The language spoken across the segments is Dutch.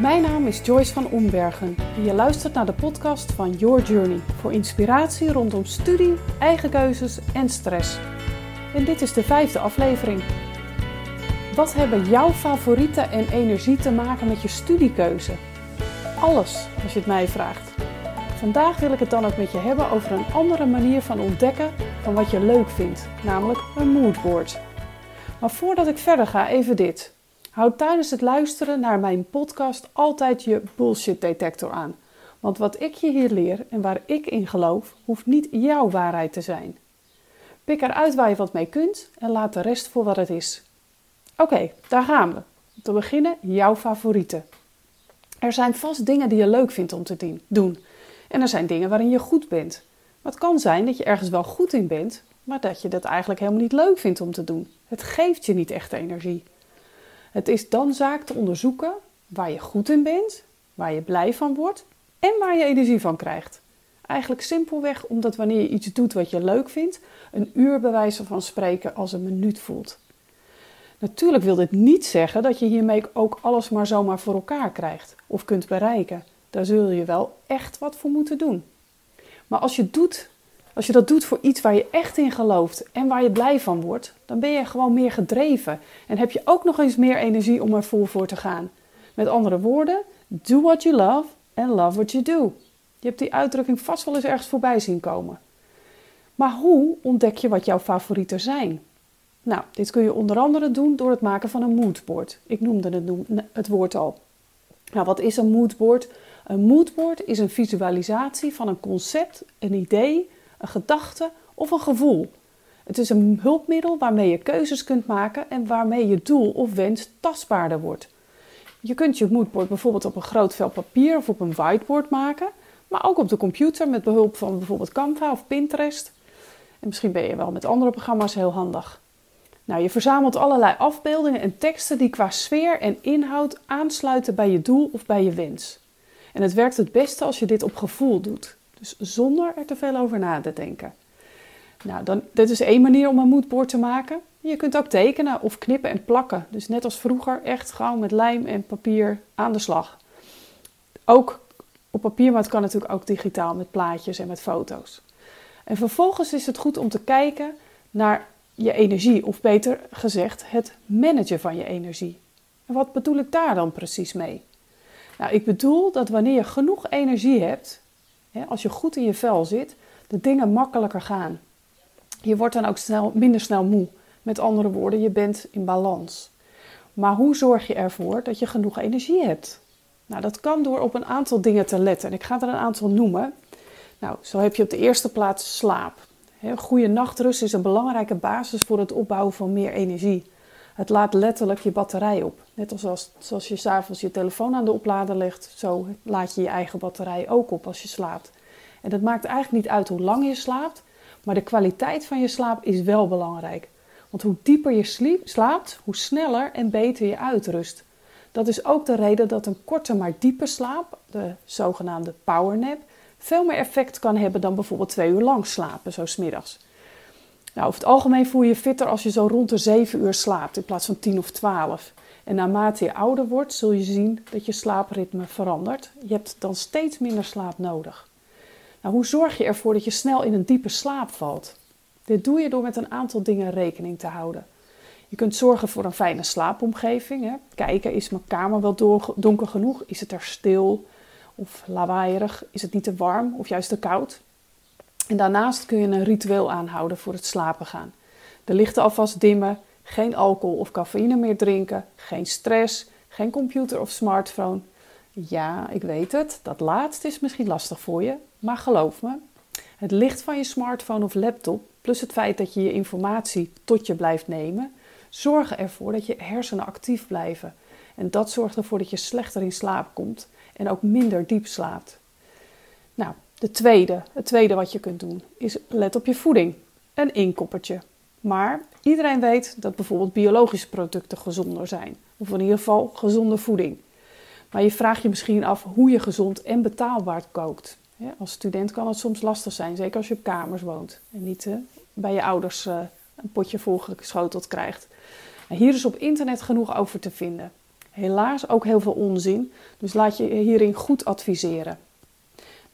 Mijn naam is Joyce van Ombergen en je luistert naar de podcast van Your Journey voor inspiratie rondom studie, eigen keuzes en stress. En dit is de vijfde aflevering. Wat hebben jouw favorieten en energie te maken met je studiekeuze? Alles, als je het mij vraagt. Vandaag wil ik het dan ook met je hebben over een andere manier van ontdekken van wat je leuk vindt, namelijk een moodboard. Maar voordat ik verder ga, even dit. Houd tijdens het luisteren naar mijn podcast altijd je bullshit detector aan. Want wat ik je hier leer en waar ik in geloof, hoeft niet jouw waarheid te zijn. Pik eruit waar je wat mee kunt en laat de rest voor wat het is. Oké, daar gaan we. Om te beginnen jouw favorieten. Er zijn vast dingen die je leuk vindt om te doen. En er zijn dingen waarin je goed bent. Maar het kan zijn dat je ergens wel goed in bent, maar dat je dat eigenlijk helemaal niet leuk vindt om te doen. Het geeft je niet echt energie. Het is dan zaak te onderzoeken waar je goed in bent, waar je blij van wordt en waar je energie van krijgt. Eigenlijk simpelweg omdat wanneer je iets doet wat je leuk vindt, een uur bij van spreken als een minuut voelt. Natuurlijk wil dit niet zeggen dat je hiermee ook alles maar zomaar voor elkaar krijgt of kunt bereiken. Daar zul je wel echt wat voor moeten doen. Maar als je, doet, als je dat doet voor iets waar je echt in gelooft en waar je blij van wordt, dan ben je gewoon meer gedreven en heb je ook nog eens meer energie om er vol voor te gaan. Met andere woorden, do what you love and love what you do. Je hebt die uitdrukking vast wel eens ergens voorbij zien komen. Maar hoe ontdek je wat jouw favorieten zijn? Nou, dit kun je onder andere doen door het maken van een moodboard. Ik noemde het, woord al. Nou, wat is een moodboard? Een moodboard is een visualisatie van een concept, een idee, een gedachte of een gevoel. Het is een hulpmiddel waarmee je keuzes kunt maken en waarmee je doel of wens tastbaarder wordt. Je kunt je moodboard bijvoorbeeld op een groot vel papier of op een whiteboard maken, maar ook op de computer met behulp van bijvoorbeeld Canva of Pinterest. En misschien ben je wel met andere programma's heel handig. Nou, je verzamelt allerlei afbeeldingen en teksten die qua sfeer en inhoud aansluiten bij je doel of bij je wens. En het werkt het beste als je dit op gevoel doet, dus zonder er te veel over na te denken. Nou, dan, dit is één manier om een moodboard te maken. Je kunt ook tekenen of knippen en plakken. Dus net als vroeger, echt gewoon met lijm en papier aan de slag. Ook op papier, maar het kan natuurlijk ook digitaal met plaatjes en met foto's. En vervolgens is het goed om te kijken naar je energie, of beter gezegd, het managen van je energie. En wat bedoel ik daar dan precies mee? Nou, ik bedoel dat wanneer je genoeg energie hebt, als je goed in je vel zit, de dingen makkelijker gaan. Je wordt dan ook snel, minder snel moe. Met andere woorden, je bent in balans. Maar hoe zorg je ervoor dat je genoeg energie hebt? Nou, dat kan door op een aantal dingen te letten. En ik ga er een aantal noemen. Nou, zo heb je op de eerste plaats slaap. Goede nachtrust is een belangrijke basis voor het opbouwen van meer energie. Het laat letterlijk je batterij op. Net als, zoals je s'avonds je telefoon aan de oplader legt, zo laat je je eigen batterij ook op als je slaapt. En het maakt eigenlijk niet uit hoe lang je slaapt, maar de kwaliteit van je slaap is wel belangrijk. Want hoe dieper je slaapt, hoe sneller en beter je uitrust. Dat is ook de reden dat een korte maar diepe slaap, de zogenaamde powernap, veel meer effect kan hebben dan bijvoorbeeld twee uur lang slapen, zo smiddags. Nou, over het algemeen voel je je fitter als je zo rond de 7 uur slaapt in plaats van 10 of 12. En naarmate je ouder wordt, zul je zien dat je slaapritme verandert. Je hebt dan steeds minder slaap nodig. Nou, hoe zorg je ervoor dat je snel in een diepe slaap valt? Dit doe je door met een aantal dingen rekening te houden. Je kunt zorgen voor een fijne slaapomgeving. Hè. Kijken, is mijn kamer wel donker genoeg? Is het er stil of lawaaierig? Is het niet te warm of juist te koud? En daarnaast kun je een ritueel aanhouden voor het slapen gaan. De lichten alvast dimmen, geen alcohol of cafeïne meer drinken, geen stress, geen computer of smartphone. Ja, ik weet het, dat laatste is misschien lastig voor je, maar geloof me, het licht van je smartphone of laptop, plus het feit dat je je informatie tot je blijft nemen, zorgen ervoor dat je hersenen actief blijven. En dat zorgt ervoor dat je slechter in slaap komt en ook minder diep slaapt. Nou, de tweede, het tweede wat je kunt doen is let op je voeding. Een inkoppertje. Maar iedereen weet dat bijvoorbeeld biologische producten gezonder zijn. Of in ieder geval gezonde voeding. Maar je vraagt je misschien af hoe je gezond en betaalbaar kookt. als student kan het soms lastig zijn, zeker als je op kamers woont en niet eh, bij je ouders eh, een potje volgeschoteld krijgt. hier is op internet genoeg over te vinden. Helaas ook heel veel onzin, dus laat je hierin goed adviseren.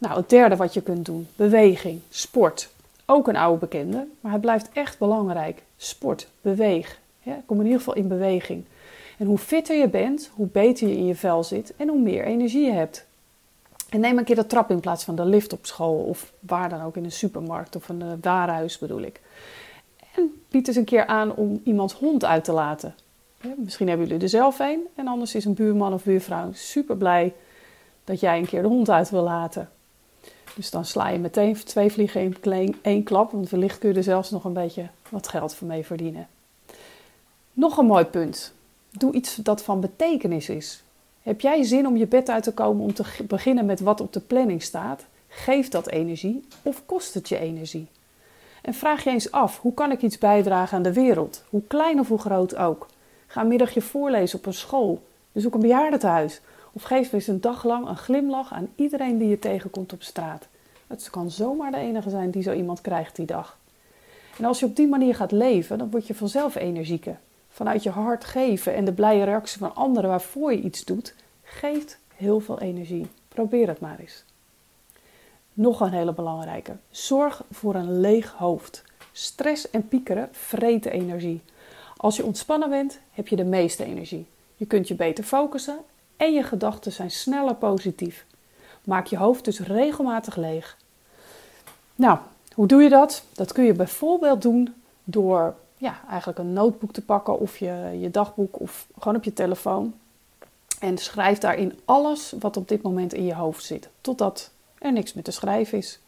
Nou, het derde wat je kunt doen: beweging, sport. Ook een oude bekende, maar het blijft echt belangrijk. Sport, beweeg. Ja, kom in ieder geval in beweging. En hoe fitter je bent, hoe beter je in je vel zit en hoe meer energie je hebt. En neem een keer de trap in plaats van de lift op school of waar dan ook in een supermarkt of een uh, warenhuis bedoel ik. En bied eens een keer aan om iemands hond uit te laten. Ja, misschien hebben jullie er zelf een en anders is een buurman of buurvrouw super blij dat jij een keer de hond uit wil laten. Dus dan sla je meteen twee vliegen in één klap, want wellicht kun je er zelfs nog een beetje wat geld voor mee verdienen. Nog een mooi punt. Doe iets dat van betekenis is. Heb jij zin om je bed uit te komen om te beginnen met wat op de planning staat? Geeft dat energie of kost het je energie? En vraag je eens af: hoe kan ik iets bijdragen aan de wereld? Hoe klein of hoe groot ook. Ga een middagje voorlezen op een school. Bezoek een bejaardentehuis. Of geef eens een dag lang een glimlach aan iedereen die je tegenkomt op straat. Het kan zomaar de enige zijn die zo iemand krijgt die dag. En als je op die manier gaat leven, dan word je vanzelf energieker. Vanuit je hart geven en de blije reactie van anderen waarvoor je iets doet, geeft heel veel energie. Probeer het maar eens. Nog een hele belangrijke. Zorg voor een leeg hoofd. Stress en piekeren vreten energie. Als je ontspannen bent, heb je de meeste energie. Je kunt je beter focussen en je gedachten zijn sneller positief. Maak je hoofd dus regelmatig leeg. Nou, hoe doe je dat? Dat kun je bijvoorbeeld doen door ja, eigenlijk een notebook te pakken of je, je dagboek of gewoon op je telefoon. En schrijf daarin alles wat op dit moment in je hoofd zit, totdat er niks meer te schrijven is.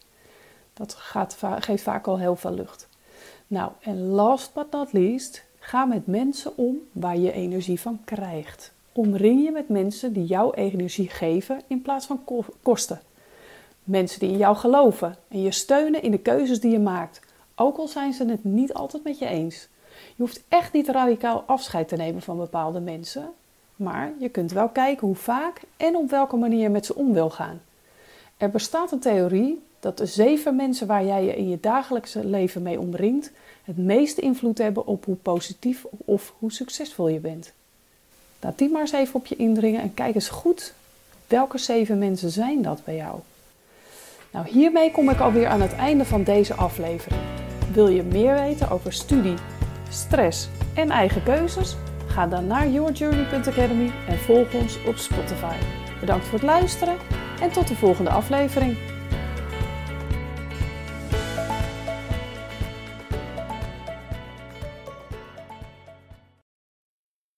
Dat gaat, geeft vaak al heel veel lucht. Nou, en last but not least, ga met mensen om waar je energie van krijgt. Omring je met mensen die jouw energie geven in plaats van kosten. Mensen die in jou geloven en je steunen in de keuzes die je maakt, ook al zijn ze het niet altijd met je eens. Je hoeft echt niet radicaal afscheid te nemen van bepaalde mensen, maar je kunt wel kijken hoe vaak en op welke manier je met ze om wil gaan. Er bestaat een theorie dat de zeven mensen waar jij je in je dagelijkse leven mee omringt, het meeste invloed hebben op hoe positief of hoe succesvol je bent. Laat die maar eens even op je indringen en kijk eens goed welke zeven mensen zijn dat bij jou. Nou, hiermee kom ik alweer aan het einde van deze aflevering. Wil je meer weten over studie, stress en eigen keuzes? Ga dan naar yourjourney.academy en volg ons op Spotify. Bedankt voor het luisteren en tot de volgende aflevering.